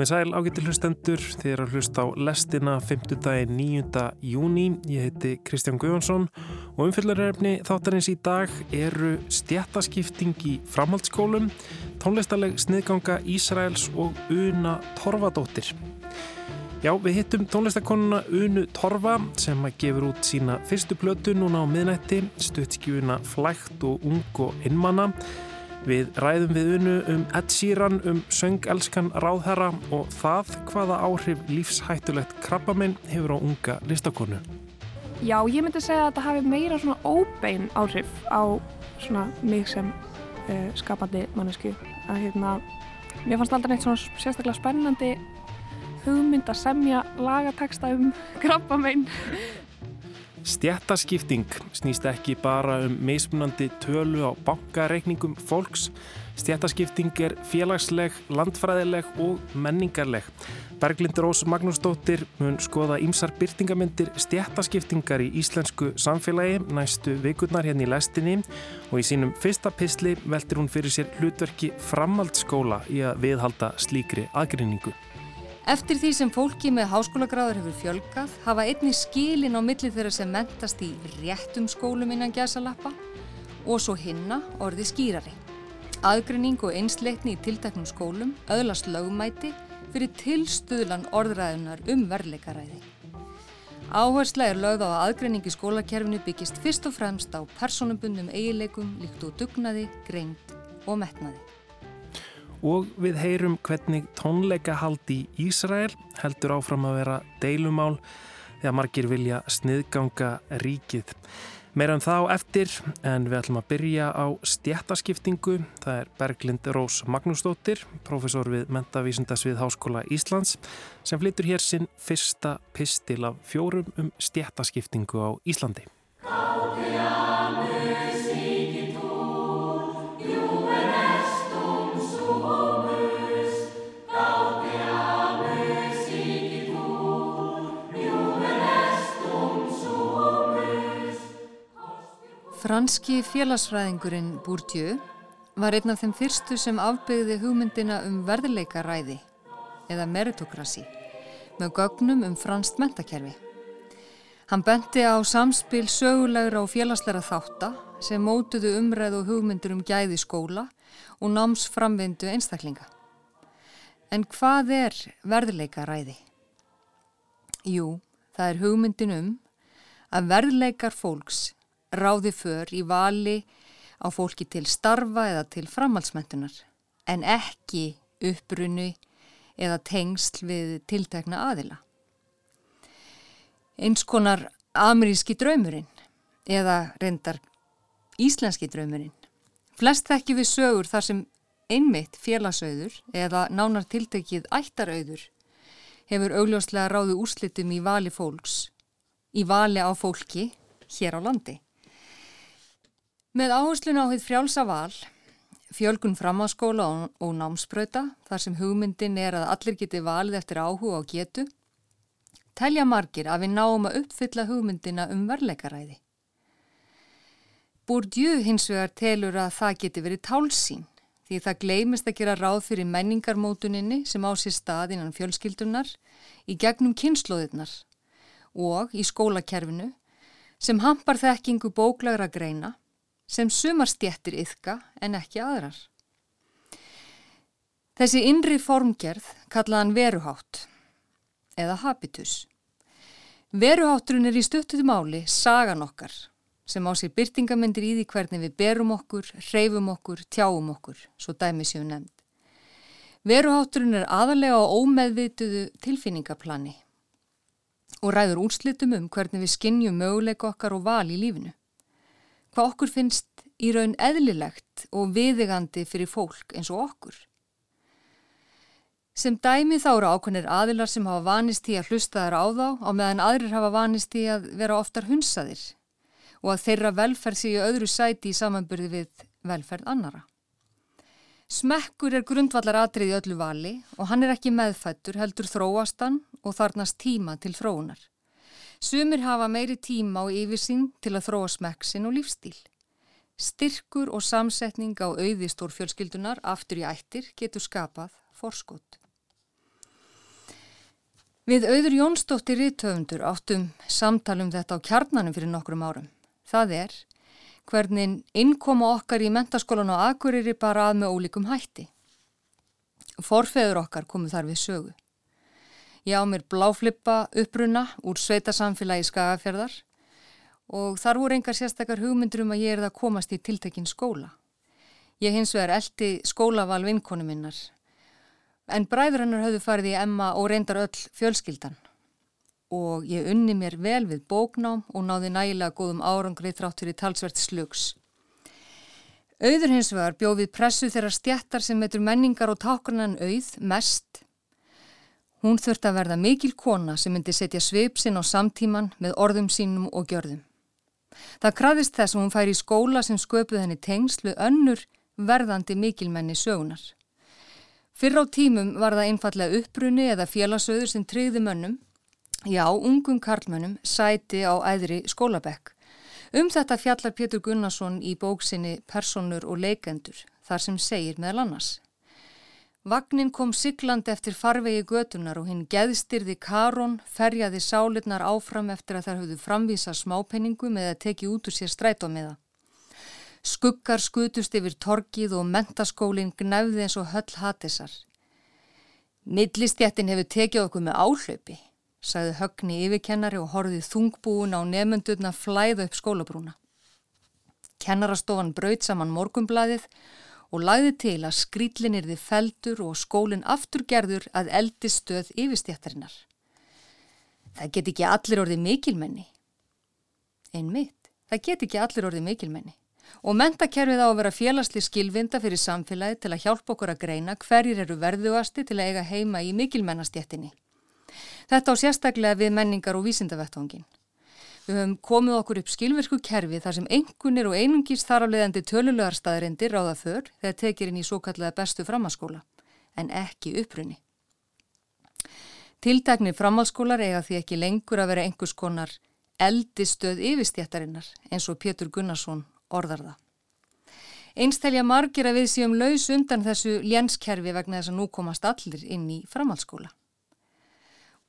Komið sæl ágættil hlustendur, þið er að hlusta á lestina 5. daginn 9. júni. Ég heiti Kristján Guðjónsson og umfylgjarefni þáttarins í dag eru stjættaskipting í framhaldsskólum, tónlistarleg sniðganga Ísraels og Una Torfadóttir. Já, við hittum tónlistakonuna Unu Torfa sem að gefur út sína fyrstu plötu núna á miðnætti, stuttskjúina Flægt og Ung og Innmanna. Við ræðum við unu um Sheeran, um söngelskan ráðherra og það hvaða áhrif lífshættulegt krabbamenn hefur á unga listakonu. Já, ég myndi segja að þetta hafi meira svona óbein áhrif á svona mig sem uh, skapandi mannesku. Að hérna, mér fannst aldrei neitt svona sérstaklega spennandi hugmynd að semja lagateksta um krabbamenn Stjættaskipting snýst ekki bara um mismunandi tölu á bankareikningum fólks. Stjættaskipting er félagsleg, landfræðileg og menningarleg. Berglind Rós Magnúsdóttir mun skoða ímsar byrtingamindir stjættaskiptingar í íslensku samfélagi næstu vikurnar hérna í lestinni og í sínum fyrsta pisli veltir hún fyrir sér hlutverki framhaldsskóla í að viðhalda slíkri aðgrinningu. Eftir því sem fólki með háskólagráður hefur fjölgað hafa einni skilin á milli þeirra sem mentast í réttum skólum innan gæsalappa og svo hinna orði skýrari. Aðgrinning og einsleitni í tilteknum skólum öðlast lögumæti fyrir tilstuðlan orðræðunar um verleikaræði. Áhersla er lögð á að aðgrinning í skólakerfinu byggist fyrst og fremst á personabundum eigileikum líkt og dugnaði, greind og metnaði og við heyrum hvernig tónleikahald í Ísrael heldur áfram að vera deilumál þegar margir vilja sniðganga ríkið. Meira um þá eftir en við ætlum að byrja á stjættaskiptingu. Það er Berglind Rós Magnúsdóttir, profesor við Mentavísundasvið Háskóla Íslands sem flyttur hér sinn fyrsta pistil af fjórum um stjættaskiptingu á Íslandi. Franski félagsfræðingurinn Bourdieu var einn af þeim fyrstu sem afbyggði hugmyndina um verðleikaræði eða meritokrasi með gögnum um franst mentakerfi. Hann benti á samspil sögulegra og félagsleira þátta sem mótuðu umræð og hugmyndur um gæði skóla og námsframvindu einstaklinga. En hvað er verðleikaræði? Jú, það er hugmyndin um að verðleikar fólks ráði för í vali á fólki til starfa eða til framhaldsmentunar en ekki uppbrunni eða tengsl við tiltekna aðila. Eins konar ameríski draumurinn eða reyndar íslenski draumurinn. Flest þekki við sögur þar sem einmitt félagsauður eða nánar tiltekið ættarauður hefur augljóslega ráðu úrslitum í vali fólks, í vali á fólki hér á landi. Með áherslun á hitt frjálsa val, fjölgun framháskóla og, og námspröyta, þar sem hugmyndin er að allir geti valið eftir áhuga og getu, telja margir að við náum að uppfylla hugmyndina um verleikaræði. Bourdieu hins vegar telur að það geti verið tálsín, því það gleimist að gera ráð fyrir menningarmótuninni sem á sér stað innan fjölskyldunar í gegnum kynnslóðirnar og í skólakerfinu sem hampar þekkingu bóklagra greina sem sumar stjettir yfka en ekki aðrar. Þessi innri formgerð kallaðan veruhátt eða habitus. Veruhátturinn er í stöttuðu máli sagan okkar sem á sér byrtingamindir í því hvernig við berum okkur, hreyfum okkur, tjáum okkur, svo dæmi séu nefnd. Veruhátturinn er aðalega á ómeðvituðu tilfinningaplani og ræður úrslitum um hvernig við skinnjum möguleik okkar og val í lífinu hvað okkur finnst í raun eðlilegt og viðigandi fyrir fólk eins og okkur. Sem dæmi þá eru ákveðnir aðilar sem hafa vanist í að hlusta þær á þá á meðan aðrir hafa vanist í að vera oftar hunsaðir og að þeirra velferð sé í öðru sæti í samanburði við velferð annara. Smekkur er grundvallar atrið í öllu vali og hann er ekki meðfættur heldur þróastan og þarnast tíma til þróunar. Sumir hafa meiri tíma og yfirsýn til að þróa smekksin og lífstíl. Styrkur og samsetning á auðistórfjölskyldunar aftur í ættir getur skapað forskot. Við auður Jónsdóttir Ríðtöfundur áttum samtalum þetta á kjarnanum fyrir nokkrum árum. Það er hvernig innkoma okkar í mentaskólan og akureyri bara að með ólíkum hætti. Forfeður okkar komu þar við sögu. Ég á mér bláflippa uppruna úr sveitasamfélagi skagafjörðar og þar voru engar sérstakar hugmyndur um að ég er það komast í tiltekinn skóla. Ég hins vegar eldi skólaval vinkonu minnar En bræður hennar höfðu farið í Emma og reyndar öll fjölskyldan og ég unni mér vel við bóknám og náði nægilega góðum árangri þráttur í talsvert slugs. Auður hins vegar bjóð við pressu þeirra stjættar sem metur menningar og táknan auð mest. Hún þurfti að verða mikil kona sem myndi setja sveipsinn á samtíman með orðum sínum og gjörðum. Það kraðist þess að hún fær í skóla sem sköpuð henni tengslu önnur verðandi mikilmenni sögunar. Fyrr á tímum var það einfallega uppbrunni eða félagsauður sem treyði mönnum, já, ungum karlmönnum, sæti á æðri skólabekk. Um þetta fjallar Pétur Gunnarsson í bóksinni Personur og leikendur, þar sem segir meðal annars. Vagnin kom sigland eftir farvegi götunar og hinn geðstyrði Karon ferjaði sálirnar áfram eftir að þær höfðu framvísa smápenningu með að teki út úr sér strætómiða. Skuggar skutust yfir torkið og mentaskólinn gnæfði eins og höll hattisar. Millistjættin hefur tekið okkur með áhlaupi, sagði högni yfirkennari og horfið þungbúin á nefnundurna flæða upp skólabrúna. Kennarastofan braut saman morgumblaðið og lagði til að skrýtlinn erði feldur og skólinn afturgerður að eldi stöð yfirstjættarinnar. Það get ekki allir orðið mikilmenni. Einmitt, það get ekki allir orðið mikilmenni og mentakerfið á að vera félagsli skilvinda fyrir samfélagi til að hjálpa okkur að greina hverjir eru verðuasti til að eiga heima í mikilmennastjettinni. Þetta á sérstaklega við menningar og vísindavettvangin. Við höfum komið okkur upp skilvirku kerfi þar sem engunir og einungis þar af leiðandi tölulegar staðarindir ráða för þegar tekir inn í svo kallega bestu framhalskóla, en ekki upprunni. Tiltakni framhalskólar eiga því ekki lengur að vera einhvers konar eldistöð yfirstjættarinnar eins og Pétur Gunnarsson orðar það. Einstelja margir að við séum laus undan þessu lénskerfi vegna þess að nú komast allir inn í framhalskóla.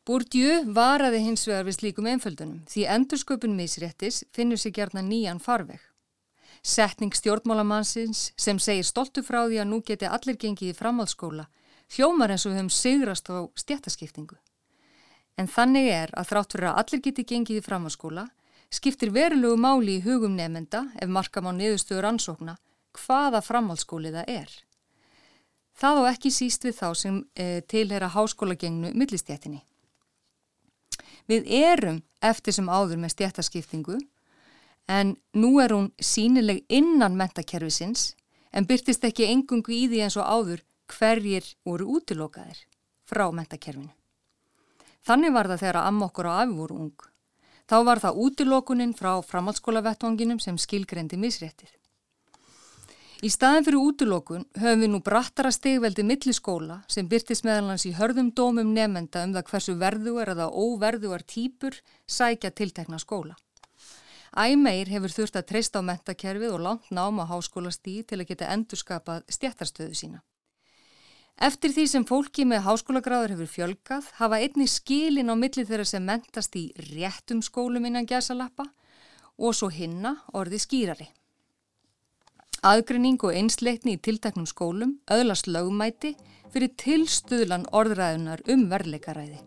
Bourdieu varaði hins vegar við slíkum einföldunum því endursköpun misréttis finnur sig gerna nýjan farveg. Setning stjórnmálamannsins sem segir stoltu frá því að nú geti allir gengið í framhalskóla hljómar eins og höfum sigrast á stjættaskiptingu. En þannig er að þrátt fyrir að allir geti gengið í framhalskóla skiptir verulegu máli í hugum nefnenda ef markam á niðurstöður ansókna hvaða framhaldsskóli það er. Það á ekki síst við þá sem e, tilhera háskólagengnu millistjættinni. Við erum eftir sem áður með stjættaskiptingu en nú er hún sínileg innan mentakerfisins en byrtist ekki engungu í því eins og áður hverjir voru útilokaðir frá mentakerfinu. Þannig var það þegar amma okkur á afi voru ung Þá var það útilokunin frá framhaldsskólavettvanginum sem skilgrendi misréttið. Í staðin fyrir útilokun höfum við nú brattara stegveldi milliskóla sem byrtist meðalans í hörðum dómum nefnda um það hversu verðuar eða óverðuar týpur sækja tiltekna skóla. Æmeir hefur þurft að treysta á mentakerfið og langt náma háskólastíð til að geta endurskapað stjættarstöðu sína. Eftir því sem fólki með háskólagráður hefur fjölgað hafa einni skilin á milli þeirra sem mentast í réttum skólum innan gæsalappa og svo hinna orði skýrari. Aðgrinning og einsleitni í tilteknum skólum öðlast lögumæti fyrir tilstuðlan orðræðunar um verleikaræði.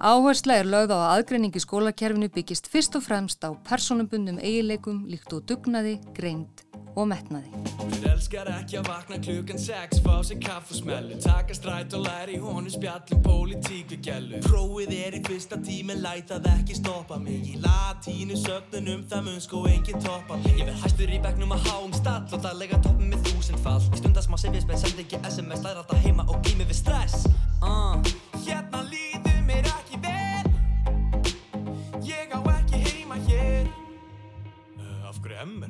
Áhersla er lögð á að aðgreiningi skólakerfinu byggist fyrst og fremst á personabundum eigileikum líkt og dugnaði, greind og metnaði. Hver elskar ekki að vakna klukkan 6 Fá sér kaff og smellu Taka stræt og læri honu spjallum Pólitík við gælu Prófið er í fyrsta tími Lætað ekki stoppa mig. Í latínu sögnunum Það mun sko enginn toppa mig. Ég verð hæstur í begnum að há um stall Og það lega toppum með þúsund fall Í stundasmá sem ég spenn Send ekki SMS Læra alltaf heima og glými við stress. Uh. Hérna líður Af hverju emmer?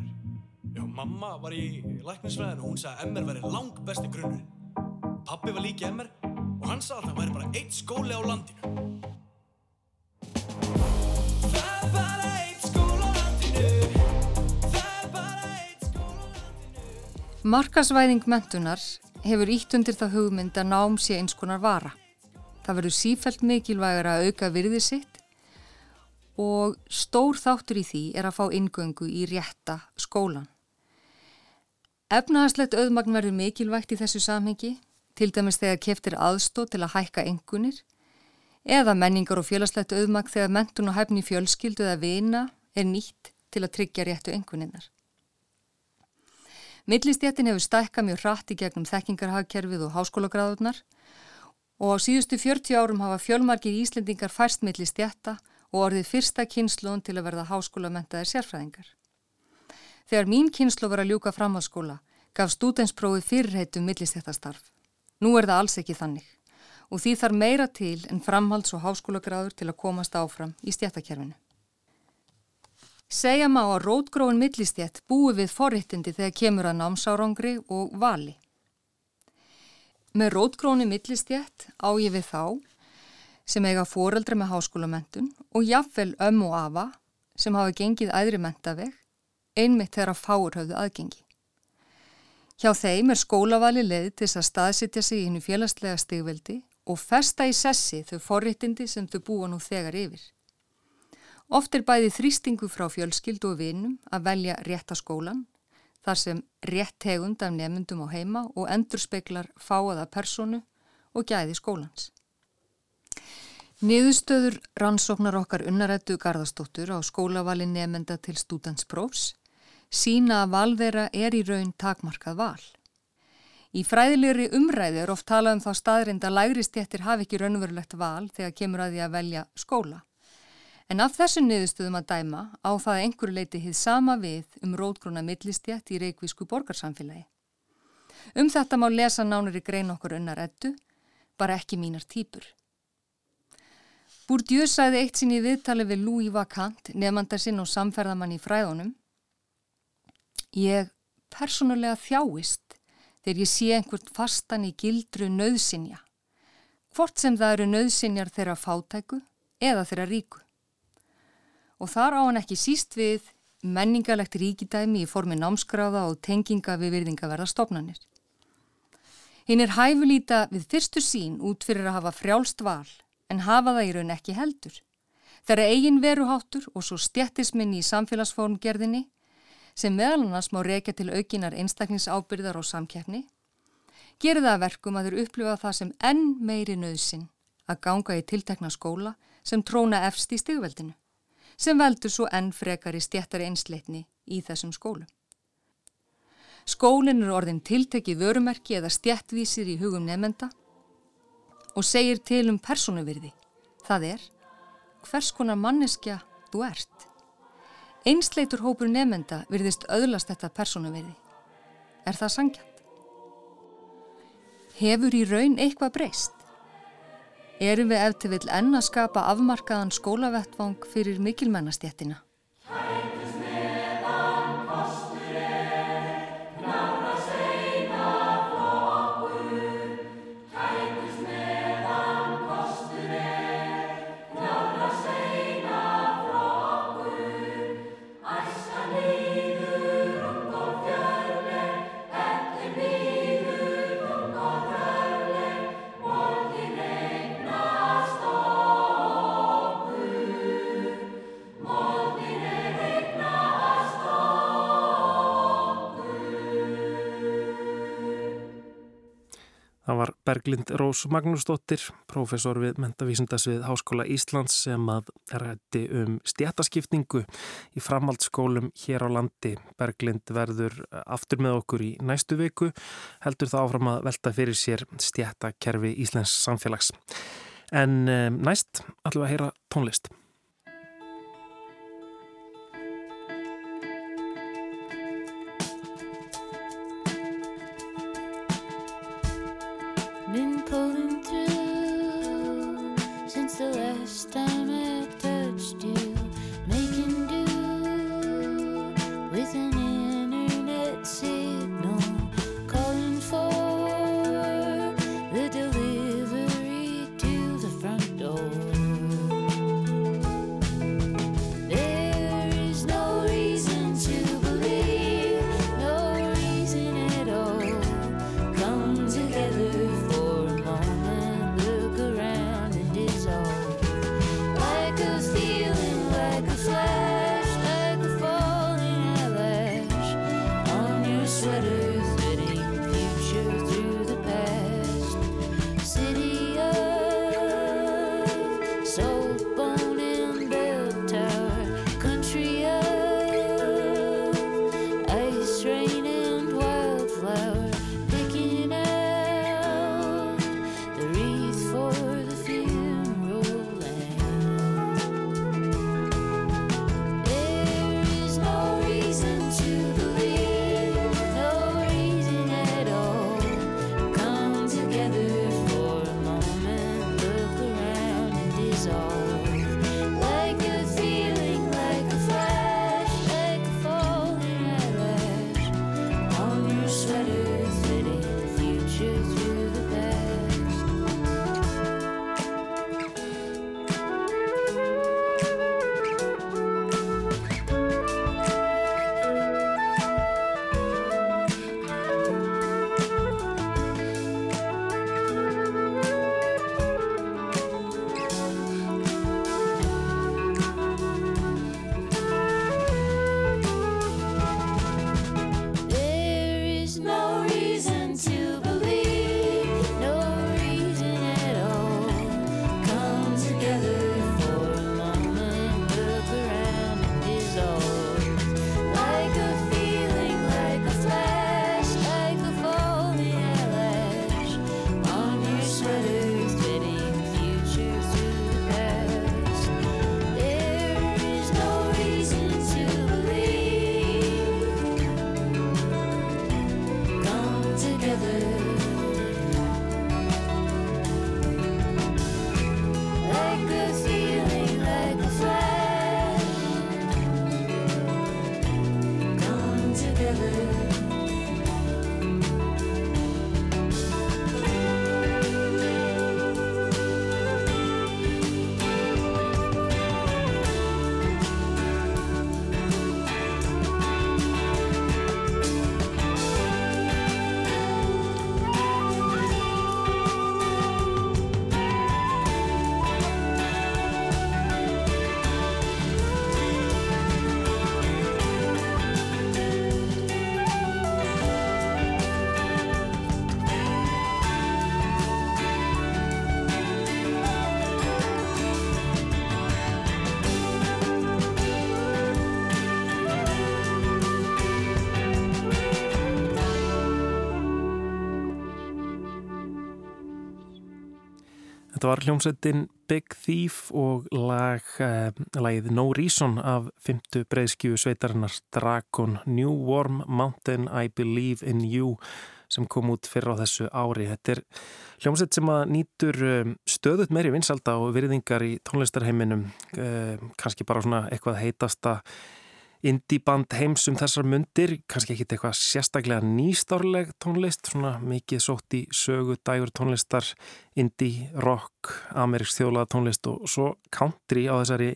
Já, mamma var í læknisfræðinu og hún sagði að MR væri lang besti grunnur. Pappi var líki MR og hann sagði að það væri bara eitt skóli á landinu. Það er bara eitt skóli á landinu. Það er bara eitt skóli á landinu. Markasvæðing mentunar hefur ítt undir það hugmynd að nám sé eins konar vara. það verður sífælt mikilvægur að auka virði sitt og stór þáttur í því er að fá ingöngu í rétta skólan. Efnaðarslegt auðmagn verður mikilvægt í þessu samhengi, til dæmis þegar keftir aðstóð til að hækka engunir, eða menningar og félagslegt auðmagn þegar mentun og hæfni fjölskyldu eða vina er nýtt til að tryggja réttu enguninnar. Millistjéttin hefur stækka mjög hratt í gegnum þekkingarhagkerfið og háskólagráðurnar og á síðustu 40 árum hafa fjölmarkir íslendingar færst millistjétta og orðið fyrsta kynsluðun til að verða háskólamentaðir sérfræðingar. Þegar mín kynslu var að ljúka framhalskóla gaf stúdensprófið fyrirheitum millistjéttastarf. Nú er það alls ekki þannig og því þarf meira til en framhalds- og háskólagráður til að komast áfram í stjéttakerfinu. Segja má að rótgróin millistjætt búi við forrittindi þegar kemur að námsárangri og vali. Með rótgróni millistjætt á ég við þá sem eiga foreldra með háskólamentun og jafnvel öm og afa sem hafa gengið æðri mentaveg einmitt þegar að fáur höfðu aðgengi. Hjá þeim er skólavali leið til að staðsitja sig í hennu félagslega stigveldi og festa í sessi þau forrittindi sem þau búa nú þegar yfir. Oft er bæði þrýstingu frá fjölskyldu og vinum að velja rétta skólan, þar sem rétt tegund af nefnundum á heima og endur speklar fáaða personu og gæði skólans. Niðurstöður rannsóknar okkar unnarættu Garðastóttur á skólavali nefnda til stúdansprófs sína að val þeirra er í raun takmarkað val. Í fræðilegri umræði er oft talað um þá staðrind að lægri stjettir hafi ekki raunverulegt val þegar kemur að því að velja skóla. En af þessu niðurstöðum að dæma á það einhverju leiti hið sama við um rótgróna millistjætt í reikvísku borgarsamfélagi. Um þetta má lesa nánari grein okkur unnar ettu, bara ekki mínar týpur. Bourdieu sæði eitt sín í viðtali við Louis Vacant, nefnandar sinn og samferðamann í fræðunum. Ég persónulega þjáist þegar ég sé einhvert fastan í gildru nöðsinja, hvort sem það eru nöðsinjar þeirra fátæku eða þeirra ríku og þar á hann ekki síst við menningalegt ríkidæmi í formi námskráða og tenginga við virðingaverða stofnanir. Hinn er hæfulíta við fyrstu sín út fyrir að hafa frjálst val en hafa það í raun ekki heldur. Það er eigin veruháttur og svo stjættisminni í samfélagsformgerðinni sem meðal annars má reykja til aukinar einstakningsábyrðar og samkeppni, gerir það verkum að þeir upplifa það sem enn meiri nöðsin að ganga í tiltekna skóla sem tróna efst í stigveldinu sem veldur svo enn frekar í stjættari einsleitni í þessum skólum. Skólinn er orðin tiltekið vörumerki eða stjættvísir í hugum nefnenda og segir til um personuvirði. Það er hvers konar manneskja þú ert. Einsleitur hópur nefnenda virðist öðlast þetta personuvirði. Er það sangjant? Hefur í raun eitthvað breyst? erum við eftir vill enn að skapa afmarkaðan skólavettvang fyrir mikilmennastjættina. Berglind Rós Magnúsdóttir, profesor við Mentavísundasvið Háskóla Íslands sem að rætti um stjætaskipningu í framhaldsskólum hér á landi. Berglind verður aftur með okkur í næstu viku, heldur það áfram að velta fyrir sér stjætakerfi Íslands samfélags. En um, næst ætlum við að heyra tónlist. Þetta var hljómsveitin Big Thief og lag, eh, lagið No Reason af fymtu breyðskju sveitarinnar Dragon New Warm Mountain I Believe in You sem kom út fyrir á þessu ári. Þetta er hljómsveit sem að nýtur um, stöðut meiri vinsalda og virðingar í tónlistarheiminum, eh, kannski bara svona eitthvað heitasta indie-band heims um þessar mundir, kannski ekki eitthvað sérstaklega nýstárleg tónlist, svona mikið sótt í sögu, dægur tónlistar, indie, rock, ameriksk þjólaða tónlist og svo country á þessari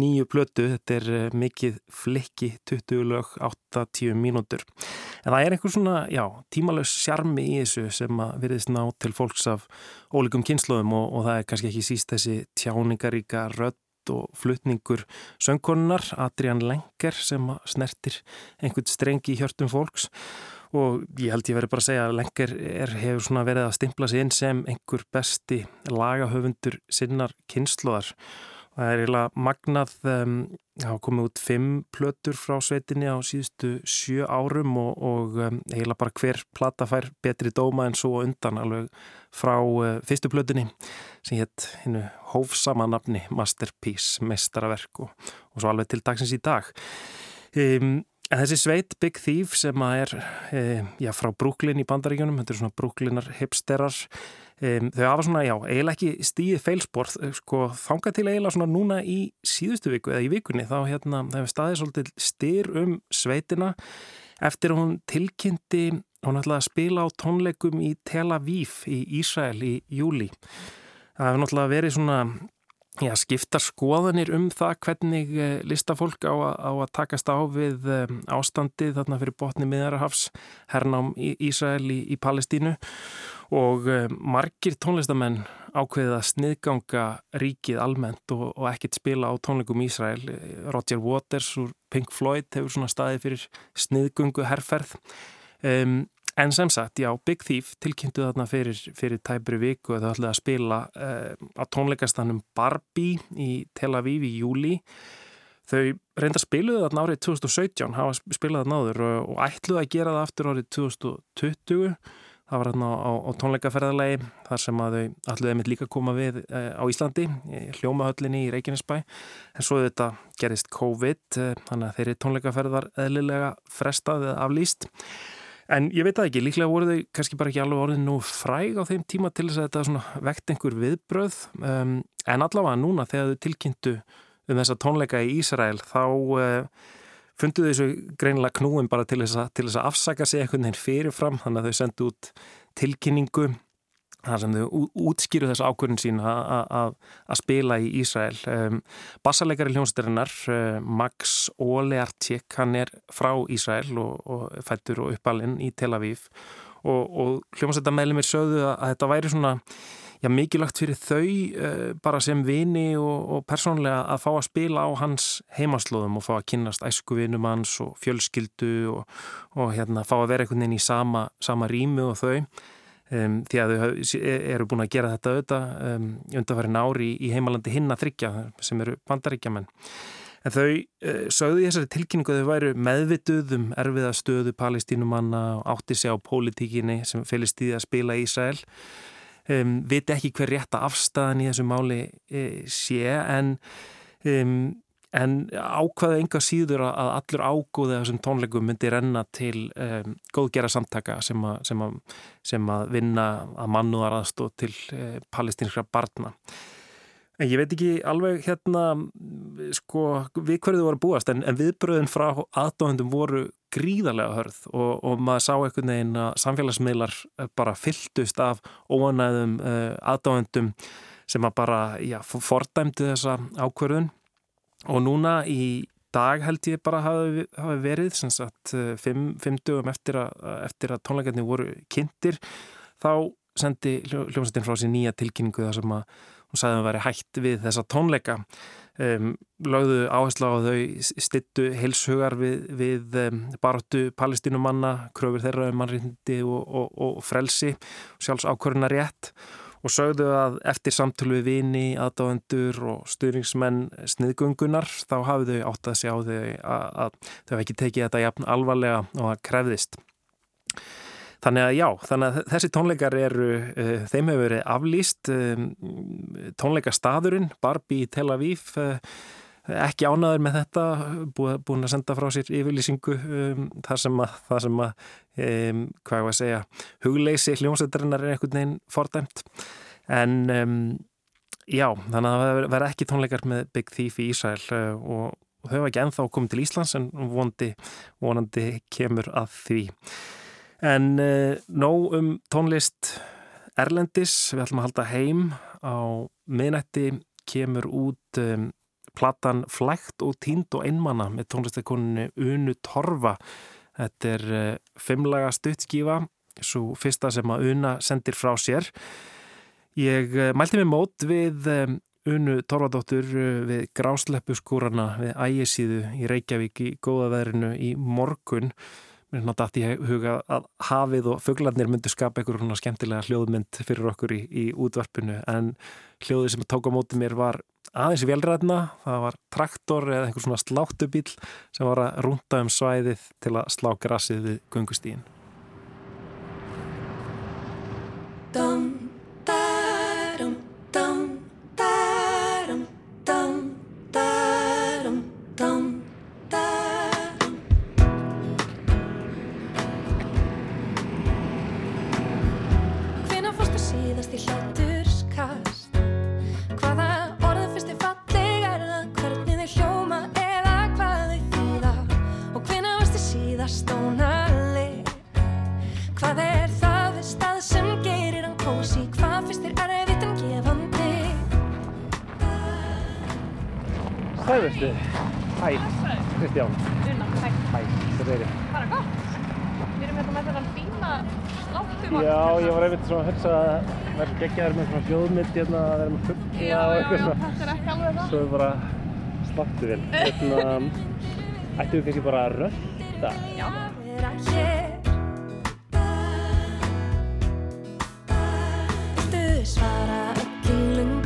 nýju plötu, þetta er eh, mikið flikki 20 lög, 8-10 mínútur. En það er einhver svona, já, tímalös sjarmi í þessu sem að virðist ná til fólks af ólíkum kynsluðum og, og það er kannski ekki síst þessi tjáningaríka rödd og flutningur söngkonunar Adrian Lenger sem snertir einhvern strengi í hjörtum fólks. Og ég held ég verið bara að segja að Lenger er, hefur svona verið að stimpla sig inn sem einhver besti lagahöfundur sinnar kynsluðar Það er eiginlega magnað, um, það hafa komið út fimm plötur frá sveitinni á síðustu sjö árum og, og um, eiginlega bara hver plata fær betri dóma en svo undan alveg frá uh, fyrstu plötunni sem hétt hinnu hófsama nafni Masterpiece, mestaraverk og, og svo alveg til dagsins í dag. Um, en þessi sveit Big Thief sem er um, já, frá Brooklyn í bandaríkjunum, þetta er svona Brooklynar hipsterar, Um, þau hafa svona, já, eiginlega ekki stíðið feilspor, sko, þanga til eiginlega svona núna í síðustu viku eða í vikunni þá hérna, það hefur staðið svolítið styr um sveitina eftir að hún tilkynnti, hún ætlaði að spila á tónleikum í Tel Aviv í Ísrael í júli. Það hefur náttúrulega verið svona Já, skiptar skoðanir um það hvernig eh, listafólk á á að takast á við ástandið þarna fyrir botni miðarahafs hernám í Ísrael í, í Palestínu og um, margir tónlistamenn ákveðið að sniðganga ríkið almennt og, og ekkert spila á tónleikum Ísrael. Roger Waters úr Pink Floyd hefur svona staðið fyrir sniðgungu herrferð. Um, En sem sagt, já, Big Thief tilkynntu þarna fyrir, fyrir tæpri viku að þau ætlaði að spila uh, á tónleikastanum Barbie í Tel Aviv í júli. Þau reynda spiluðu þarna árið 2017, hafa spilað þarna áður og, og ætluðu að gera það aftur árið 2020. Það var hérna á, á tónleikaferðarlegi þar sem að þau ætluðu einmitt líka koma við uh, á Íslandi, hljómahöllinni í Reykjanesbæ. En svo þetta gerist COVID, uh, þannig að þeirri tónleikaferðar eðlilega frestað eða aflýst. En ég veit það ekki, líklega voru þau kannski bara ekki alveg orðin nú fræg á þeim tíma til þess að þetta vekt einhver viðbröð um, en allavega núna þegar þau tilkynntu um þessa tónleika í Ísrael þá uh, fundu þessu greinilega knúin bara til þess, að, til þess að afsaka sig einhvern veginn fyrirfram þannig að þau sendu út tilkynningu þar sem þau útskýru þessu ákvörðin sín að spila í Ísrael. Um, Bassarleikari hljónstærinnar, uh, Max Oleartjek, hann er frá Ísrael og, og fættur og uppalinn í Tel Aviv og, og hljónstærinnar sögðu að, að þetta væri svona já, mikilvægt fyrir þau uh, bara sem vini og, og persónlega að fá að spila á hans heimaslóðum og fá að kynast æskuvinum hans og fjölskyldu og hérna fá að vera einhvern veginn í sama, sama rými og þau Um, því að þau eru búin að gera þetta auðvitað um, undanfærin ári í, í heimalandi hinn að þryggja sem eru bandaríkjaman. En þau uh, sögðu í þessari tilkynningu að þau væru meðvituð um erfiða stöðu palestínumanna og átti sig á pólitíkinni sem fylgist í að spila í Ísrael. Um, viti ekki hver rétta afstæðan í þessu máli e, sé en en ákvaðu enga síður að allur ágóðið þessum tónleikum myndi renna til um, góðgera samtaka sem, a, sem, a, sem að vinna að mannúðar aðstóð til uh, palestinskra barna. En ég veit ekki alveg hérna sko við hverju þið voru búast en, en viðbröðin frá aðdóðundum voru gríðarlega hörð og, og maður sá einhvern veginn að samfélagsmiðlar bara fylltust af óanæðum uh, aðdóðundum sem að bara já, fordæmdi þessa ákverðun og núna í dag held ég bara hafi, hafi verið sem sagt eh, fimm, fimm dögum eftir eftir að tónleikarnir voru kynntir þá sendi hljómsveitin frá sér nýja tilkynningu þar sem að hún sagði að það væri hægt við þessa tónleika um, lögðu áherslu á þau stittu heilshugar við, við um, baróttu palestínumanna kröfur þeirra um mannrindi og, og, og frelsi sjálfs ákvöruna rétt og sögðu að eftir samtölu við vini, aðdáendur og styrningsmenn sniðgöngunar þá hafið þau átt að sjá þau að, að þau hef ekki tekið þetta jafn alvarlega og að krefðist. Þannig að já, þannig að þessi tónleikar eru, uh, þeim hefur verið aflýst, um, tónleikastadurinn, Barbie í Tel Aviv, uh, ekki ánaður með þetta, búin að senda frá sér yfirlýsingu um, þar sem að, það sem að um, hvað ég var að segja, hugleysi hljómsveitarinnar er einhvern veginn fordæmt. En já, þannig að það verði ekki tónleikar með Big Thief í Ísæl uh, og, þau hafa ekki enþá komið til Íslands en vonandi, vonandi kemur að því en uh, nóg um tónlist Erlendis, við ætlum að halda heim á miðnætti kemur út um, platan Flægt og tínd og einmanna með tónlistakoninu Unu Torfa. Þetta er uh, fimmlaga stuttskífa, svo fyrsta sem að Una sendir frá sér. Ég uh, mælti mig mót við um, Unu Torfadóttur uh, við grásleppu skúrana við ægisíðu í Reykjavík í góða veðrinu í morgun. Mér er náttúrulega dætt í huga að hafið og fugglarnir myndu skapa einhverjum skemmtilega hljóðmynd fyrir okkur í, í útvarpinu en hljóðið sem tók á móti mér var aðeins í velræðina, það var traktor eða einhver svona sláttubíl sem var að rúnda um svæðið til að slá grassið við gungustíðin. Sæðustu. Hæ, Kristján. Unna, hæ. Hæ, þetta er þið. Það er gott. Við erum hérna með þennan fína sláttumagn. Já, ég var einmitt svona að hugsa að vera svo geggjaður með svona hljóðmynd hérna að vera með fuggla Já, og já, eitthvað já, svona. þetta er ekki alveg það. Svo er bara sláttuvel. Hérna, ættum við kannski bara að rölda? Já. svara öll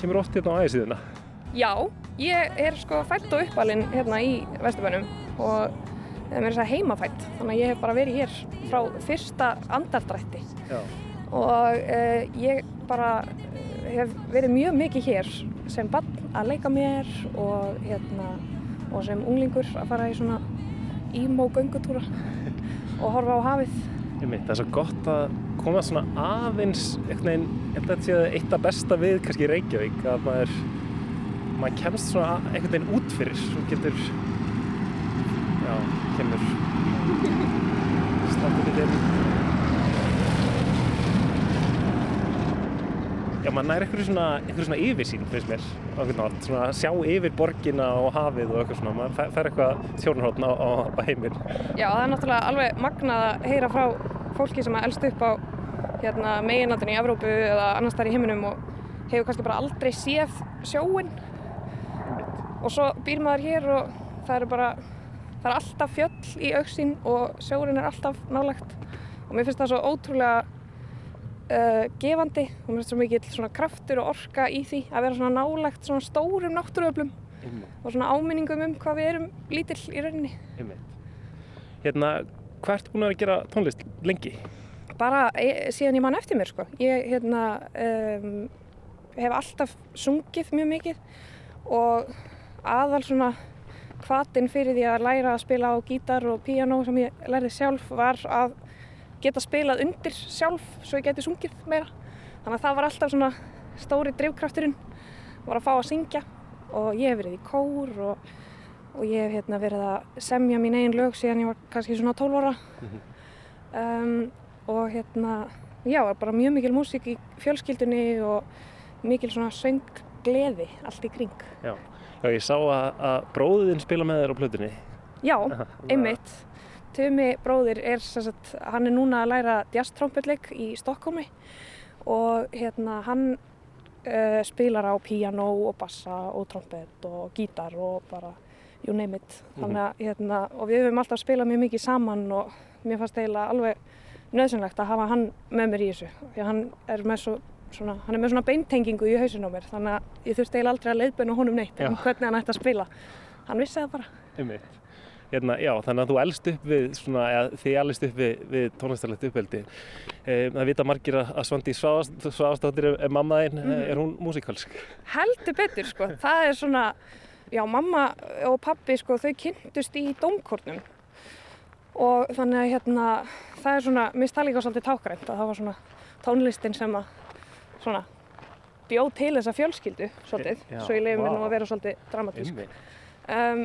kemur oft hérna á ægisíðuna? Já, ég er sko fætt og uppalinn hérna í Vesturbænum og það er mér þess að heimafætt þannig að ég hef bara verið hér frá fyrsta andardrætti Já. og uh, ég bara hef verið mjög mikið hér sem barn að leika mér og hérna og sem unglingur að fara í svona ímó göngutúra og horfa á hafið Einmitt, það er svo gott að koma svona aðeins veginn, ég held að þetta sé eitt af besta við kannski Reykjavík að maður maður kemst svona einhvern veginn út fyrir og getur já, kemur sláttur við inn Já, maður nær einhverju svona, svona yfirsýn, finnst mér, á einhvern nátt, svona að sjá yfir borgina og hafið og eitthvað svona, maður fær- eitthvað sjónarhóttn á, á, heiminn. Já, það er náttúrulega alveg magnað að heyra frá fólki sem að elst upp á hérna, meginlandinu í Evrópu eða annars þar í heiminum og hefur kannski bara aldrei séð sjóin og svo býr maður hér og það eru bara það er alltaf fjöll í auksín og sjórin er alltaf nálagt og mér finnst það svo ótrúlega uh, gefandi og mér finnst svo mikill svona kraftur og orka í því að vera svona nálagt svona stórum náttúruöflum og svona áminningum um hvað við erum lítill í rauninni. Einmitt. Hérna, hvað ertu búin að vera að gera tónlist lengi? bara e síðan ég man eftir mér sko. Ég hérna, um, hef alltaf sungið mjög mikið og aðal svona hvatinn fyrir því að læra að spila á gítar og píanó sem ég lærði sjálf var að geta spilað undir sjálf svo ég geti sungið meira. Þannig að það var alltaf svona stóri drivkrafturinn var að fá að syngja og ég hef verið í kór og, og ég hef hérna, verið að semja mín eigin lög síðan ég var kannski svona 12 ára. Um, og hérna, já, var bara mjög mikil músík í fjölskyldunni og mikil svona sönggleði allt í kring. Já, Já ég sá að, að bróðin spila með þér á plötunni. Já, einmitt. Tumi bróðir er sagt, hann er núna að læra jazztrompetleik í Stokkómi og hérna hann uh, spilar á píanó og bassa og trompet og gítar og bara you name it. Þannig að hérna, og við höfum alltaf spilað mjög mikið saman og mér fannst eiginlega alveg nöðsynlegt að hafa hann með mér í þessu. Því að hann er með svo Svona, hann er með svona beintengingu í hausinn á mér þannig að ég þurfti eiginlega aldrei að leiðbeina honum neitt um Já. hvernig hann ætti að spila hann vissi það bara Einmitt. Hérna, já, þannig að þú elst upp við, svona, eða þið elst upp við, við tónlistarlegt uppveldi. E, það vita margir að Svandi Svavastóttir er, er mamma þín, Mhm. er hún músikalsk? heldur betur sko, það er svona já, mamma og pappi sko, þau kynntust í dómkornum og þannig að hérna það er svona, mér það líka svolítið tákrænt að það var svona tónlistin sem að svona bjóð til þessa fjölskyldu svolítið, Já, svo ég leiði mér nú að vera svolítið dramatísk. Um,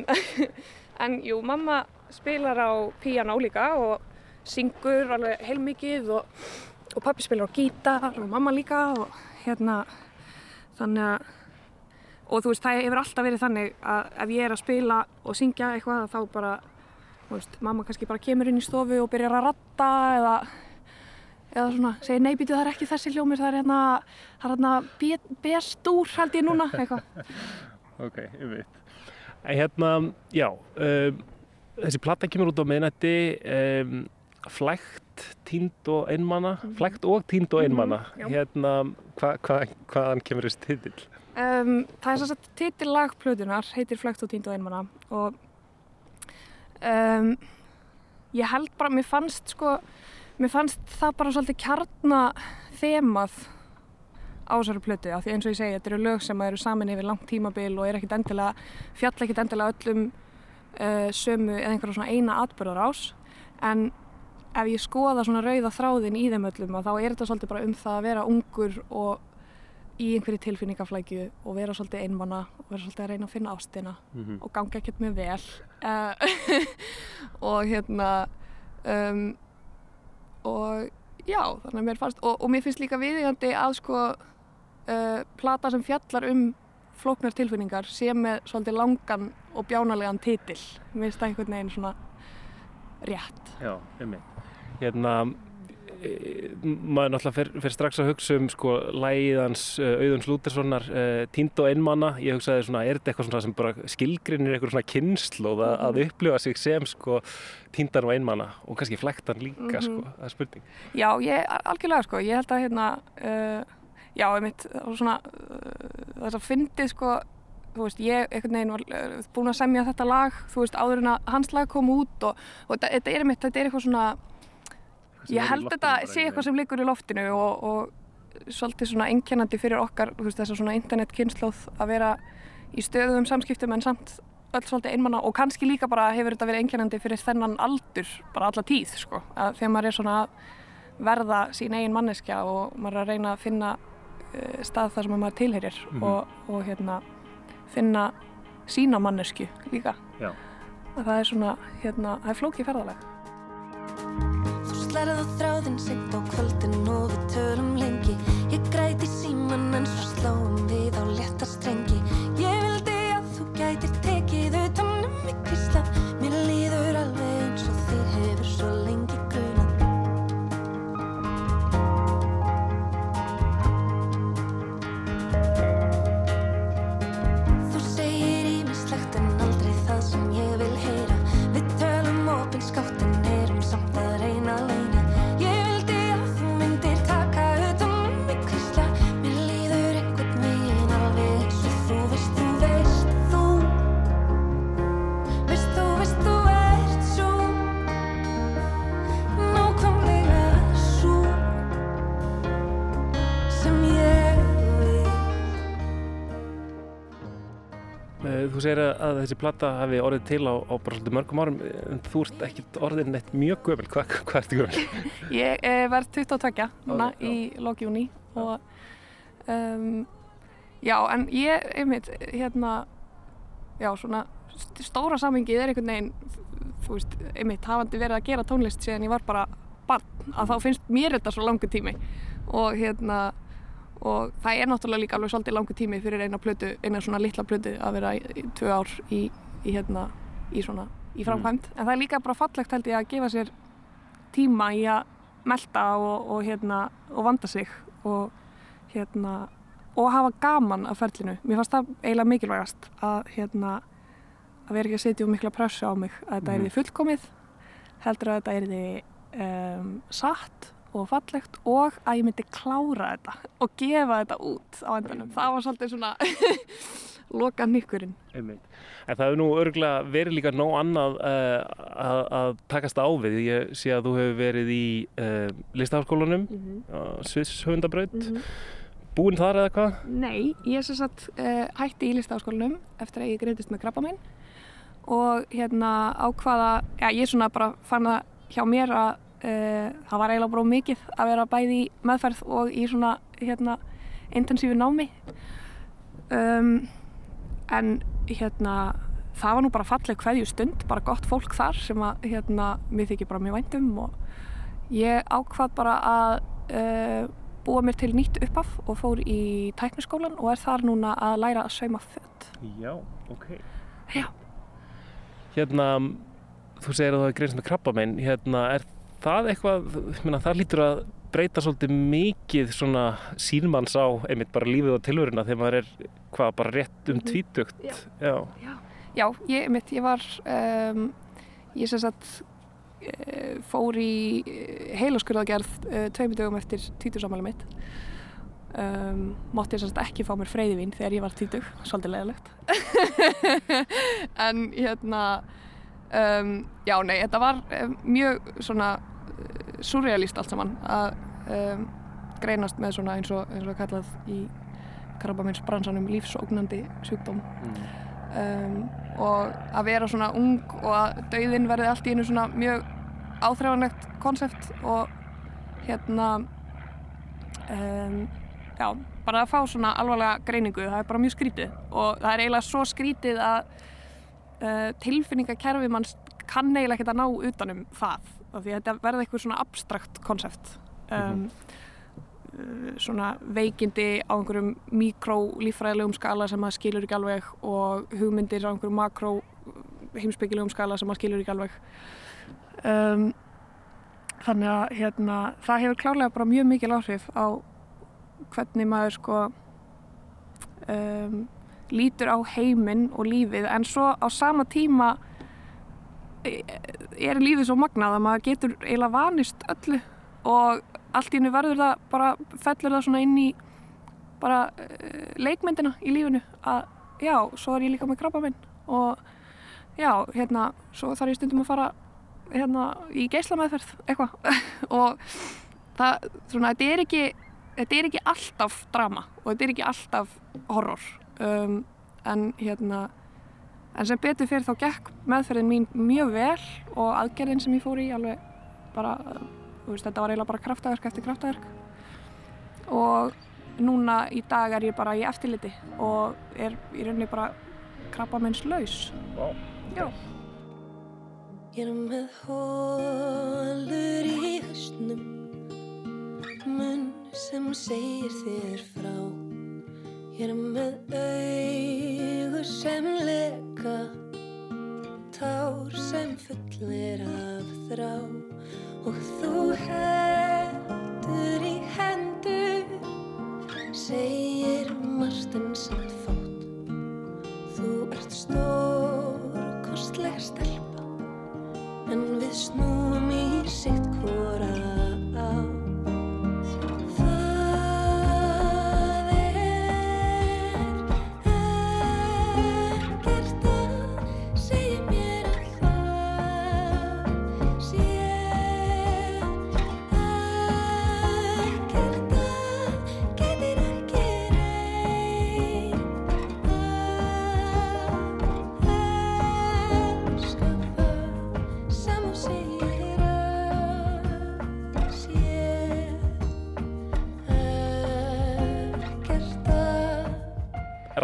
en jú, mamma spilar á píanó líka og syngur alveg heilmikið og, og pappi spilar á gítar og mamma líka og hérna þannig að og þú veist, það hefur alltaf verið þannig að ef ég er að spila og syngja eitthvað þá bara, þú veist, mamma kannski bara kemur inn í stofu og byrjar að ratta eða eða svona, segir nei býtu það er ekki þessi hljómir það er hérna, það er hérna B- B-stúr held ég núna, eitthvað Ok, einmitt. En hérna, já, um, þessi platta kemur út á miðnætti, um, flægt, tínd og einmana, flægt og tínd og einmana. Mhm, já. hérna, hva, hva, hvaðan kemur þessi titill? Um, það er svo að titillag plötunar heitir Flögt og týnd og einmanna og um, ég held bara, mér fannst sko, mér fannst það bara svolítið kjarna þemað á þessari plötu af því eins og ég segi, þetta eru lög sem eru samin yfir langt tímabil og er ekkit endilega, fjall ekkit endilega öllum uh, sömu eða einhverja svona eina atbyrðar ás en ef ég skoða svona rauða þráðin í þeim öllum að þá er þetta svolítið bara um það að vera ungur og í einhverju tilfinningaflækju og vera svolítið einmanna og vera svolítið að reyna að finna ástina Mm og ganga ekkert mjög vel. Uh, og hérna um, og já, þannig að mér fannst og, og mér finnst líka viðigandi að sko uh, plata sem fjallar um flóknar tilfinningar sé með svolítið langan og bjánalegan titil. Mér finnst það einhvern veginn svona rétt. Já, einmitt. Hérna, e, maður náttúrulega fer, fer strax að hugsa um sko lægiðans uh, Auðuns Lúterssonar uh, tínd og einmana. Ég hugsaði svona, er þetta eitthvað svona sem bara skilgrinir eitthvað svona kynnslóð að, að upplifa sig sem sko tíndan og einmana og kannski flektan líka Mhm. sko, það er spurning. Já, ég, algjörlega sko, ég held að hérna, uh, já, einmitt, og svona uh, þess að fyndið sko þú veist, ég einhvern veginn var búin að semja þetta lag, þú veist, áður en að hans lag kom út og, og þetta, þetta er einmitt, þetta er eitthvað svona ég held þetta sé eitthvað sem liggur í loftinu og, og svolítið svona einkennandi fyrir okkar, þú veist, þess að svona internetkynnslóð að vera í stöðum samskiptum en samt öll svolítið einmanna og kannski líka bara hefur þetta verið einkennandi fyrir þennan aldur, bara alla tíð, sko, að þegar maður er svona að verða sín eigin manneskja og maður er að reyna að finna uh, stað þar sem maður tilherir Mhm. og, og hérna finna sína mannesku líka. Já. Að það er svona, hérna, það er flókið ferðaleg. Þú þráðinn seint á kvöldin og við tölum lengi Ég græti síman en svo segir að- þessi plata hafi orðið til á, á bara svolítið mörgum árum en þú ert ekkert orðin neitt mjög gömul. Hvað, hvað ertu gömul? Ég eh, verð 22 núna í lókjúni og um, já, en ég, einmitt, hérna, já, svona st- stóra samingið er einhvern veginn, þú veist, einmitt, hafandi verið að gera tónlist síðan ég var bara barn, að þá finnst mér þetta svo langur tími. Og hérna, og það er náttúrulega líka alveg svolítið langur tími fyrir eina plötu, eina svona litla plötu að vera í, tvö ár í, í hérna, í svona, í framkvæmt, en það er líka bara fallegt held ég að gefa sér tíma í að melta og, og, hérna, og vanda sig og, hérna, og hafa gaman af ferlinu. Mér fannst það eiginlega mikilvægast að, hérna, að vera ekki að setja um mikla pressu á mig að þetta Mhm. er því fullkomið, heldur að þetta er því um, satt og fallegt og að ég myndi klára þetta og gefa þetta út á endanum. Það var svolítið svona loka nýkkurinn. En það hefur nú örgulega verið líka nóg annað uh, að, að takast á við. Ég sé að þú hefur verið í uh, listaháskólanum, Mm -hmm. uh, Sviðshöfundabraut, búinn þar eða hvað? Nei, ég sem sagt uh, hætti í listaháskólanum eftir að ég greitist með krabba minn og hérna ákvaða, já ég svona bara fann það hjá mér að það var eiginlega bara mikið að vera bæði í meðferð og í svona hérna intensífu námi um, en hérna það var nú bara falleg hverju stund, bara gott fólk þar sem að hérna mér þykir bara mjög væntum og ég ákvað bara að uh, búa mér til nýtt uppaf og fór í tækniskólan og er þar núna að læra að sauma fött. Já, ok. Já. Hérna, þú segir að þú hefur greinst með krabbamein, hérna, er það eitthvað, meina, það lítur að breyta svolítið mikið svona sínmanns á einmitt bara lífið og tilvöruna þegar maður er, hvað, bara rétt um tvítugt. Já. Já. Já, ég, mitt, ég var, um, ég sem sagt uh, fór í heilaskurðagerð uh, tveimur dögum eftir títursamæli mitt. Um, mátti ég sem sagt ekki fá mér freyðivín þegar ég var títug, svolítið leðilegt. en hérna, um, já nei, þetta var mjög svona surrealist allt saman að um, greinast með svona eins og, eins og kallað í krabbamins bransanum lífsógnandi sjúkdóm. Um, og að vera svona ung og að dauðin verði allt í einu svona mjög áþreifanlegt konsept og hérna um, já, bara að fá svona alvarlega greiningu, það er bara mjög skrítið. Og það er eiginlega svo skrítið að uh, tilfinningakerfi manns kann eiginlega ekkert að ná utanum það af því þetta verði eitthvað svona abstrakt konsept. Um, uh, svona veikindi á einhverjum mikrólífræðilegum skala sem maður skilur ekki alveg og hugmyndir á einhverjum makró heimsbyggilegum skala sem maður skilur ekki alveg. Um, þannig að hérna, það hefur klárlega bara mjög mikil áhrif á hvernig maður sko um, lítur á heiminn og lífið. En svo á sama tíma er lífið svo magnað að maður getur eiginlega vanist öllu og allt í hennu verður það bara fellur það svona inn í bara uh, leikmyndina í lífinu að já, svo er ég líka með krabba minn og já, hérna svo þarf ég stundum að fara hérna í geislamæðferð eitthvað og það, svona, þetta er ekki þetta er ekki alltaf drama og þetta er ekki alltaf horror um, en hérna en sem betur fyrir þá gekk meðferðin mín mjög vel og aðgerðin sem ég fór í alveg bara, þú veist, þetta var eiginlega bara kraftaverk eftir kraftaverk og núna í dag er ég bara í eftirliti og er í rauninni bara krabba minns laus Vá. Já. Ég er með hólur í hausnum Munn sem segir þér frá Ég er með augu sem leka Tár sem fullir af þrá. Og þú hendur í hendur Segir samt fátt. Þú ert stór, kostleg stelpa En við snúum í sitt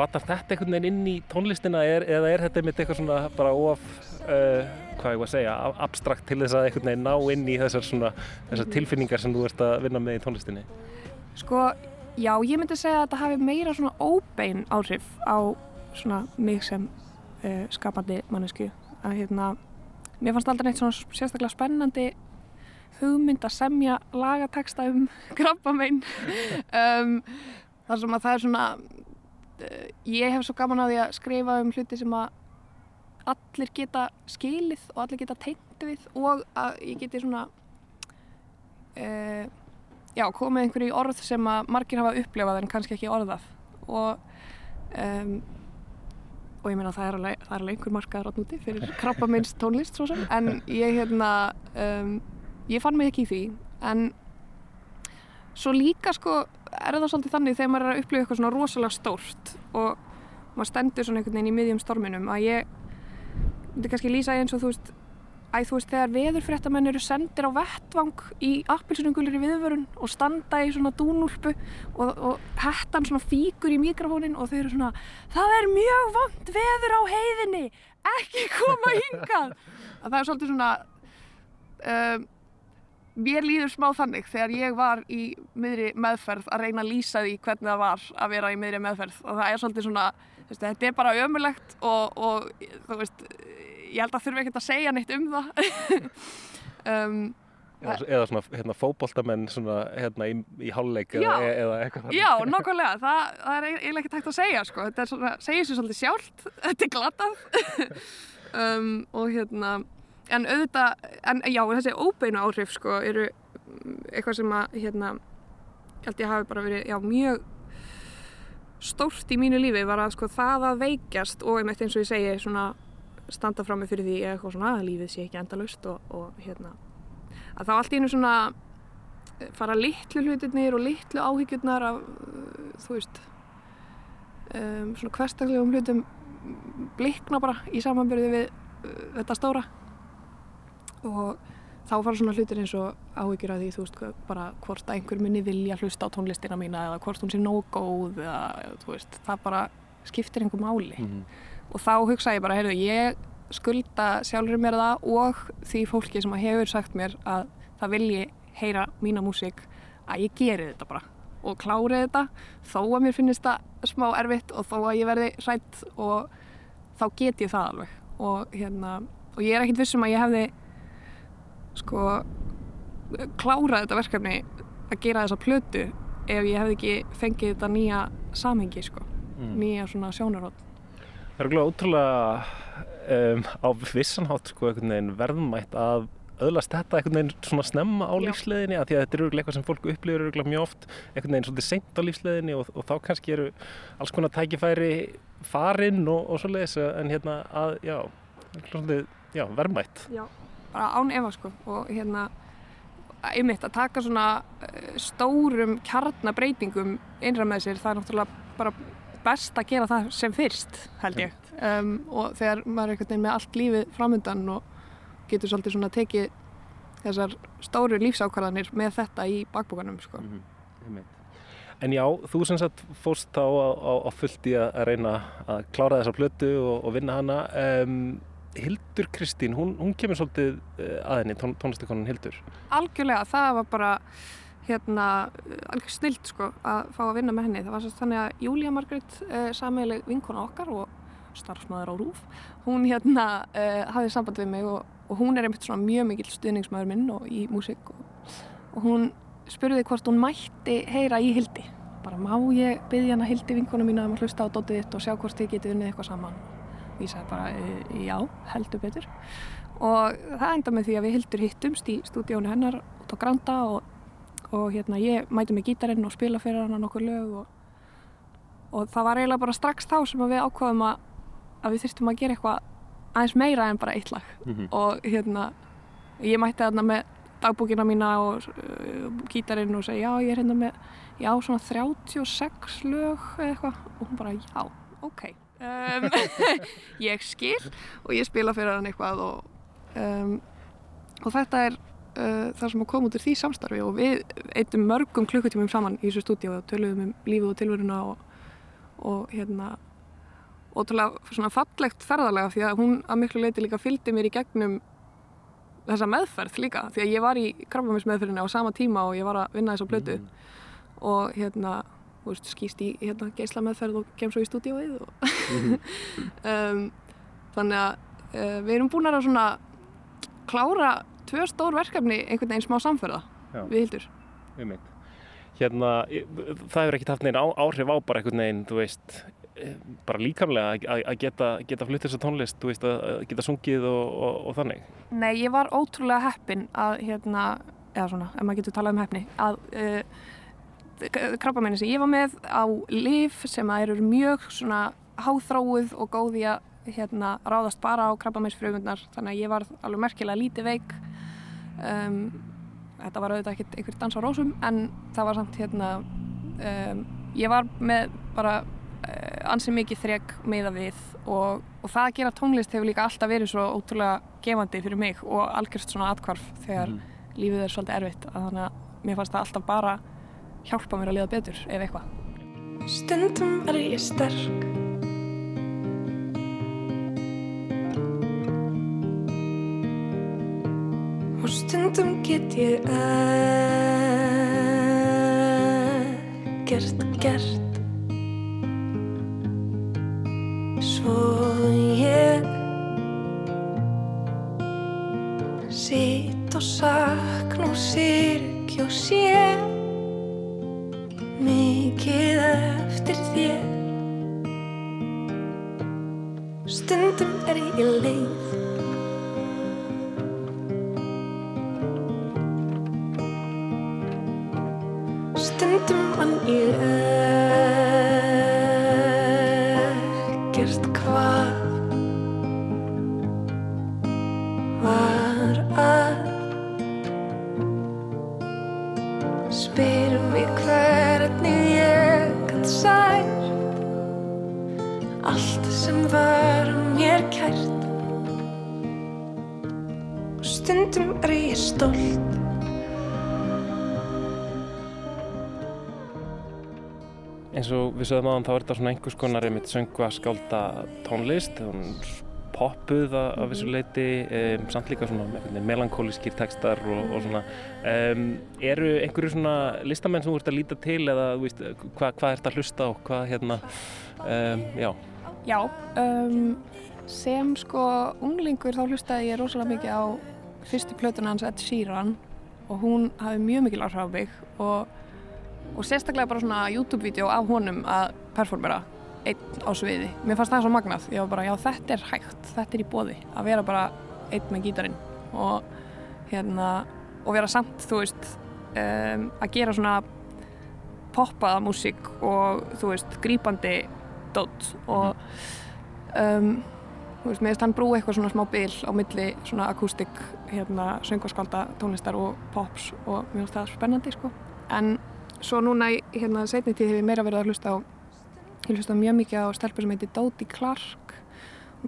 Rattar þetta einhvern veginn inn í tónlistina er, eða er þetta einmitt eitthvað svona bara of, uh, hvað ég var að segja, ab- abstrakt til þess að einhvern veginn ná inn í þessar, svona, þessar tilfinningar sem þú ert að vinna með í tónlistinni? Sko, já, ég myndi segja að þetta hafi meira svona óbein áhrif á svona mig sem uh, skapandi mannesku. Að hérna, mér fannst aldrei neitt svona sérstaklega spennandi hugmynd að semja lagateksta um krabba minn. um, þar sem að það er svona, ég hef svo gaman að því að skrifa um hluti sem að allir geta skilið og allir geta tengt við og að ég geti svona uh, já, komið einhverju orð sem að margir hafa upplefað en kannski ekki orðað. Og um, og ég meina það er alveg, það er alveg einhver markaður átt úti fyrir krabba minnst tónlist svo sem. En ég hérna um, ég fann mig ekki í því. En svo líka sko er það svolítið þannig þegar maður er að upplifa eitthvað svona rosalega stórt og maður stendur svona einhvern veginn í miðjum storminum að ég myndi kannski lýsa eins og þú veist Æ, þú veist, þegar veðurfréttamenn eru sendir á vettvang í appilsunungulir í viðvörun og standa í svona dúnúlpu og, og hettan svona fíkur í mikrofónin og þau eru svona Það er mjög vond veður á heiðinni, ekki koma hingað. Að það er svolítið svona, um, mér líður smá þannig þegar ég var í miðri meðferð að reyna að lýsa því hvernig það var að vera í miðri meðferð. Og það er svolítið svona, veist, þetta er bara ömulegt og, og þú veist, ég held að þurfi ekkert að segja neitt um það. Um, Eða, eða svona hérna, fótboltamenn svona, hérna, í, í hálfleik Já. eða, eða já, nokkulega það, það er eiginlega ekkert hægt að segja sko. þetta er svona, segir sér svolítið sjálft. Þetta er glatað. Um, og hérna en auðvitað, en já, þessi óbeinu áhrif sko, eru eitthvað sem að hérna, held ég hafi bara verið, já, mjög stórt í mínu lífi var að sko það að veikjast og einmitt eins og ég segi svona standa fram með fyrir því eða eitthvað svona að lífið sé ekki endalaust og, og hérna að þá allt í einu svona eh, fara litlu hlutirnir og litlu áhyggjurnar af uh, þú veist um, svona hverstaklegum hlutum blikna bara í samanbyrði við uh, þetta stóra og þá fara svona hlutir eins og áhyggjur að því þú veist bara hvort að einhver muni vilja hlusta á tónlistina mína eða hvort hún sé nóg góð eða þú veist það bara skiptir einhver máli Mhm. og þá hugsa ég bara, heyrðu, ég skulda sjálfur mér það og því fólki sem hefur sagt mér að það vilji heyra mína músík að ég geri þetta bara og klári þetta þó að mér finnist það smá erfitt og þó að ég verði hrætt og þá get ég það alveg og hérna, og ég er ekkit vissum að ég hefði sko klárað þetta verkefni að gera þessa plötu ef ég hefði ekki fengið þetta nýja samhengi sko, Mm. nýja svona sjónarótt Það er glæð ótrúlega um, á vissanhátt sko, einhvern veginn verðmætt að öðlast þetta einhvern veginn svona snemma á lífsleðinni að því að þetta er örugglega eitthvað sem fólk upplifir örugglega mjög oft einhvern veginn svolítið seint á lífsleðinni og, og þá kannski eru alls konar tækifæri farinn og, og svoleiðis en hérna að, já, svolítið, já, verðmætt. Já, bara án efa sko og hérna einmitt að taka svona uh, stórum kjarnabreitingum innra með sér það er náttúrulega bara best að gera það sem fyrst held ég um, og þegar maður er einhvern veginn með allt lífið framöndan og getur svolítið svona tekið þessar stóru lífsákvarðanir með þetta í bakbókanum sko. En já, þú sem sagt fórst þá á, á, á fullt í að reyna að klára þessa plötu og, og vinna hana. Um, Hildur Kristín, hún, hún kemur svolítið eh, að henni, tón, tónlistakonan Hildur. algjörlega, það var bara hérna, algjör snilt sko að fá að vinna með henni. Það var svo þannig að Júlía Margrét, uh, sameileg vinkona okkar og starfsmæður á Rúf, hún hérna uh, hafði samband við mig og, og hún er einmitt svona mjög mikill stuðningsmæður minn og í músík og, og hún spurði hvort hún mætti heyra í Hildi. Bara má ég byggja hana Hildi vinkona mína um að hlusta á dótið þitt og sjá hvort þið getið unnið eitthvað saman. Ég sagði bara, "Eh, já, heldur betur. Og það enda með því að við Hildur hittumst í stúdíónu hennar út á Granda og, og hérna ég mæti með gítarinn og spila fyrir hana nokkur lög og, og það var eiginlega bara strax þá sem við ákvaðum að, að við þurftum að gera eitthvað aðeins meira en bara eitt lag. Og hérna ég mætti þarna með dagbúkina mína og uh, gítarinn og segja já ég er hérna með já svona 36 lög eða eitthvað. Og hún bara já ok um, ég skil og ég spila fyrir hann eitthvað og, um, og þetta er uh, það sem að koma út úr því samstarfi og við eittum mörgum klukkutímum saman í þessu stúdíu og töluðum um lífið og tilveruna og, og hérna ótrúlega svona fallegt ferðalega því að hún að miklu leiti líka fylgdi mér í gegnum þessa meðferð líka því að ég var í krabbaminsmeðferðinni á sama tíma og ég var að vinna þessa plötu og hérna veist, skýst í hérna, geisla meðferð og kem svo í stúdíóið og um, þannig að uh, við erum búin að svona klára tvö stór verkefni einhvern veginn smá samferða Já. við hildur Einmitt. Hérna, það hefur ekki haft neina áhrif á bara einhvern veginn, þú veist, eh, bara líkamlega að- geta, geta flutt þessa tónlist, þú veist, að geta sungið og, og, og þannig. Nei, ég var ótrúlega heppin að hérna, eða svona, ef maður getur talað um heppni að uh, krabba sem ég var með á lif sem að eru mjög svona háþróuð og góð í að hérna, ráðast bara á krabba þannig að ég var alveg merkilega lítið veik. Um, þetta var auðvitað ekkert einhver dans á rósum en það var samt hérna um, ég var með bara uh, ansi mikið þreg meða við og, og það að gera tónlist hefur líka alltaf verið svo ótrúlega gefandi fyrir mig og algjörst svona atkvarf þegar lífið er svolítið erfitt. Að þannig að mér fannst það alltaf bara hjálpa mér að liða betur ef eitthvað. Stundum er ég sterk. Og stundum get ég ekkert gert. Svo ég Sitt og sakn og sirkj og sé Og sögum aðan þá er þetta svona einhvers konar einmitt söngva skálda tónlist, hún poppuð að, að vissu leiti, um, samt líka svona melankólískir textar og, og svona. Um, eru einhverju svona listamenn sem þú ert að líta til eða veist, hva, hvað ert að hlusta á, hvað hérna, um, já. Já, sem sko unglingur þá hlustaði ég rosalega mikið á fyrstu plötuna hans Ed Sheeran og hún hafi mjög mikil áhrif á mig og, og sérstaklega bara svona YouTube-vídeó af honum að performera einn á sviði. Mér fannst það svo magnað. Ég var bara, já þetta er hægt, þetta er í bóði að vera bara einn með gítarinn og hérna, og vera samt, þú veist um, að gera svona poppaða músík og þú veist, grípandi dót og um, þú veist, meðist hann brú eitthvað svona smá bil á milli svona akústik hérna, söngarskálda, tónlistar og pops og mér finnst það spennandi sko en svo núna í hérna setni tíð hefur ég meira verið að hlusta á ég hlusta mjög mikið á stelpur sem heitir Dodie Clark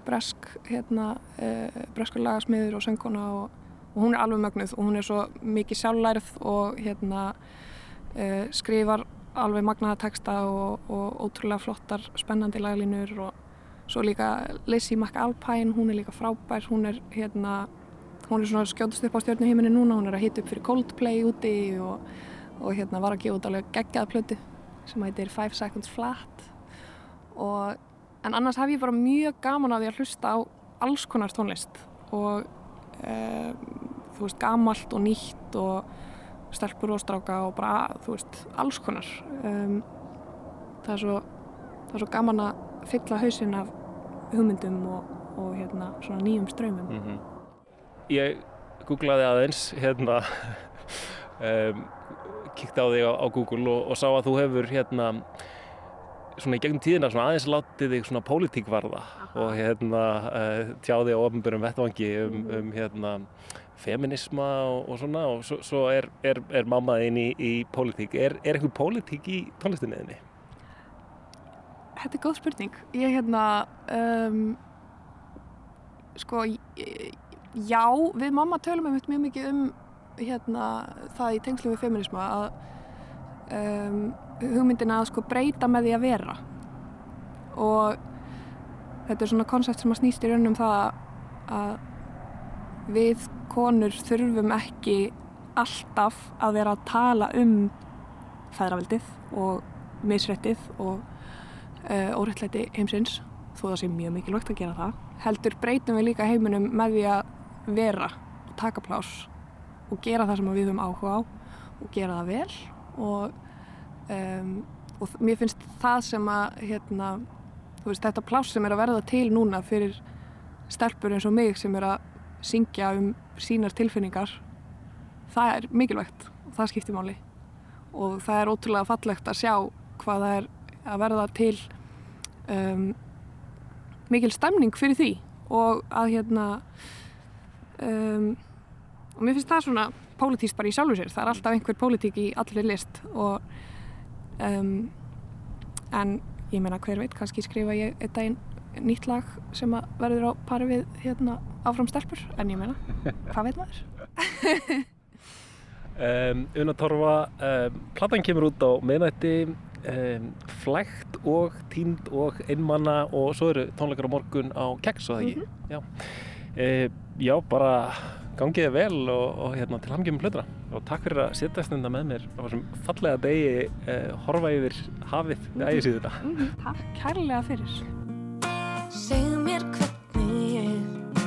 bresk hérna uh, breskur lagasmiður og sönguna og, og hún er alveg mögnuð og hún er svo mikið sjálflærið og hérna uh, skrifar alveg magnaða texta og, og ótrúlega flottar spennandi laglínur og svo líka Lizzie McAlpine, hún er líka frábær hún er hérna hún er svona skjótast upp á stjórnuheiminni núna hún er að hita upp fyrir Coldplay úti og, og hérna var að gefa út alveg geggjað plötu sem heitir Five Seconds Flat. Og en annars hef ég bara mjög gaman að því að hlusta á alls konar tónlist og um, þú veist gamalt og nýtt og stelpur og stráka og bara þú veist alls konar. Um, það, er svo, það er svo gaman að fylla hausinn af hugmyndum og, og hérna svona nýjum ströymum Mm Ég googlaði aðeins hérna um, kíkti á þig á, á Google og, og sá að þú hefur hérna svona í gegnum tíðina svona aðeins látið þig svona pólitíkvarða og hérna uh, tjáði á ofnbjörnum vettvangi um, um hérna feminisma og, og svona og svo, svo er, er, er mammaðinn í, í pólitík. Er, er eitthvað pólitík í tónlistinniðinni? Þetta er góð spurning. Ég hérna, um, sko, ég- já, við mamma tölum einmitt mjög mikið um hérna, það í tengslum við feminisma að um, hugmyndina að sko breyta með því að vera. Og þetta er svona konsept sem að snýst í raunum það að við konur þurfum ekki alltaf að vera að tala um feðravildið og misrættið og uh, órættlæti heimsins þó það sé mjög mikilvægt að gera það. Heldur breytum við líka heiminum með því að vera og taka pláss og gera það sem við höfum áhuga á og gera það vel. Og, um, og mér finnst það sem að hérna, veist, þetta pláss sem er að verða til núna fyrir stelpur eins og mig sem er að syngja um sínar tilfinningar það er mikilvægt og það skiptir máli. Og það er ótrúlega fallegt að sjá hvað það er að verða til um, mikil stemning fyrir því og að hérna um, og mér finnst það svona pólitíst bara í sjálfu sér, það er alltaf einhver pólitík í allir list og um, en ég meina hver veit, kannski skrifa ég einn daginn nýtt lag sem að verður á pari við hérna áfram stelpur en ég meina, hvað veit maður? Um, Una Torfa, um, platan kemur út á miðnætti, um, flægt og tínd og einmanna og svo eru tónleikar á morgun á keks og það ekki. Já. Uh, já, bara gangiði vel og, og hérna, til hamgjum hlutra og takk fyrir að setja stunda með mér á þessum fallega degi uh, horfa yfir hafið við ægisíðuna. Mm, takk kærlega fyrir. Segðu mér hvernig ég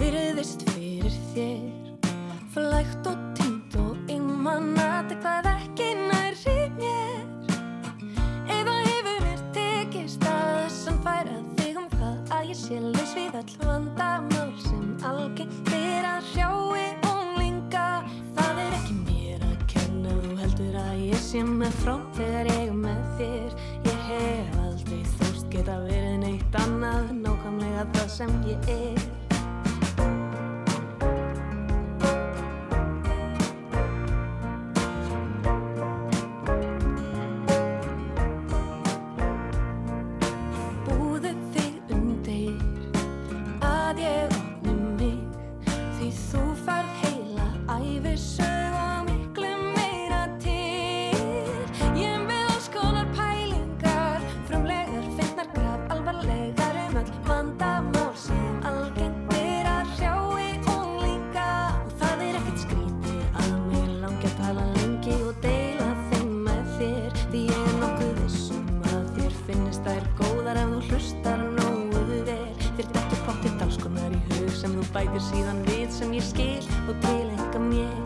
virðist fyrir þér. Flægt og tínt og einmannati hvað ekki nærri mér. Eða hefur mér tekist að sannfæra þig um það að ég sé laus við all vandamál sem algengt er að hrjái unglinga. Það er ekki mér að kenna þú heldur að ég sé með frá þegar ég er með þér. Ég hef aldrei þóst geta verið neitt annað nákvæmlega það sem ég er bætir síðan við sem ég skil og til enga mér.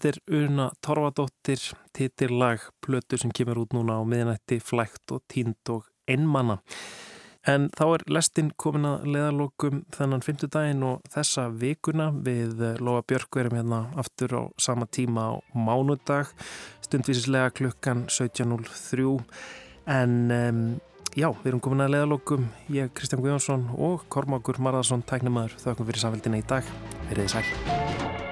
Þetta er Una Torfadóttir, titillag plötu sem kemur út núna á miðnætti, flækt og tínd og einmanna. En þá er lestin komin að leðalokum þennan fymtudaginn og þessa vikuna við Lóa Björk verum hérna aftur á sama tíma á mánudag, stundvísislega klukkan 17.03. En um, já, við erum komin að leðalokum, ég Kristján Guðjónsson og Kormákur Marðarsson, tæknumæður, þökkum fyrir samfélgina í dag. Verðið sæl.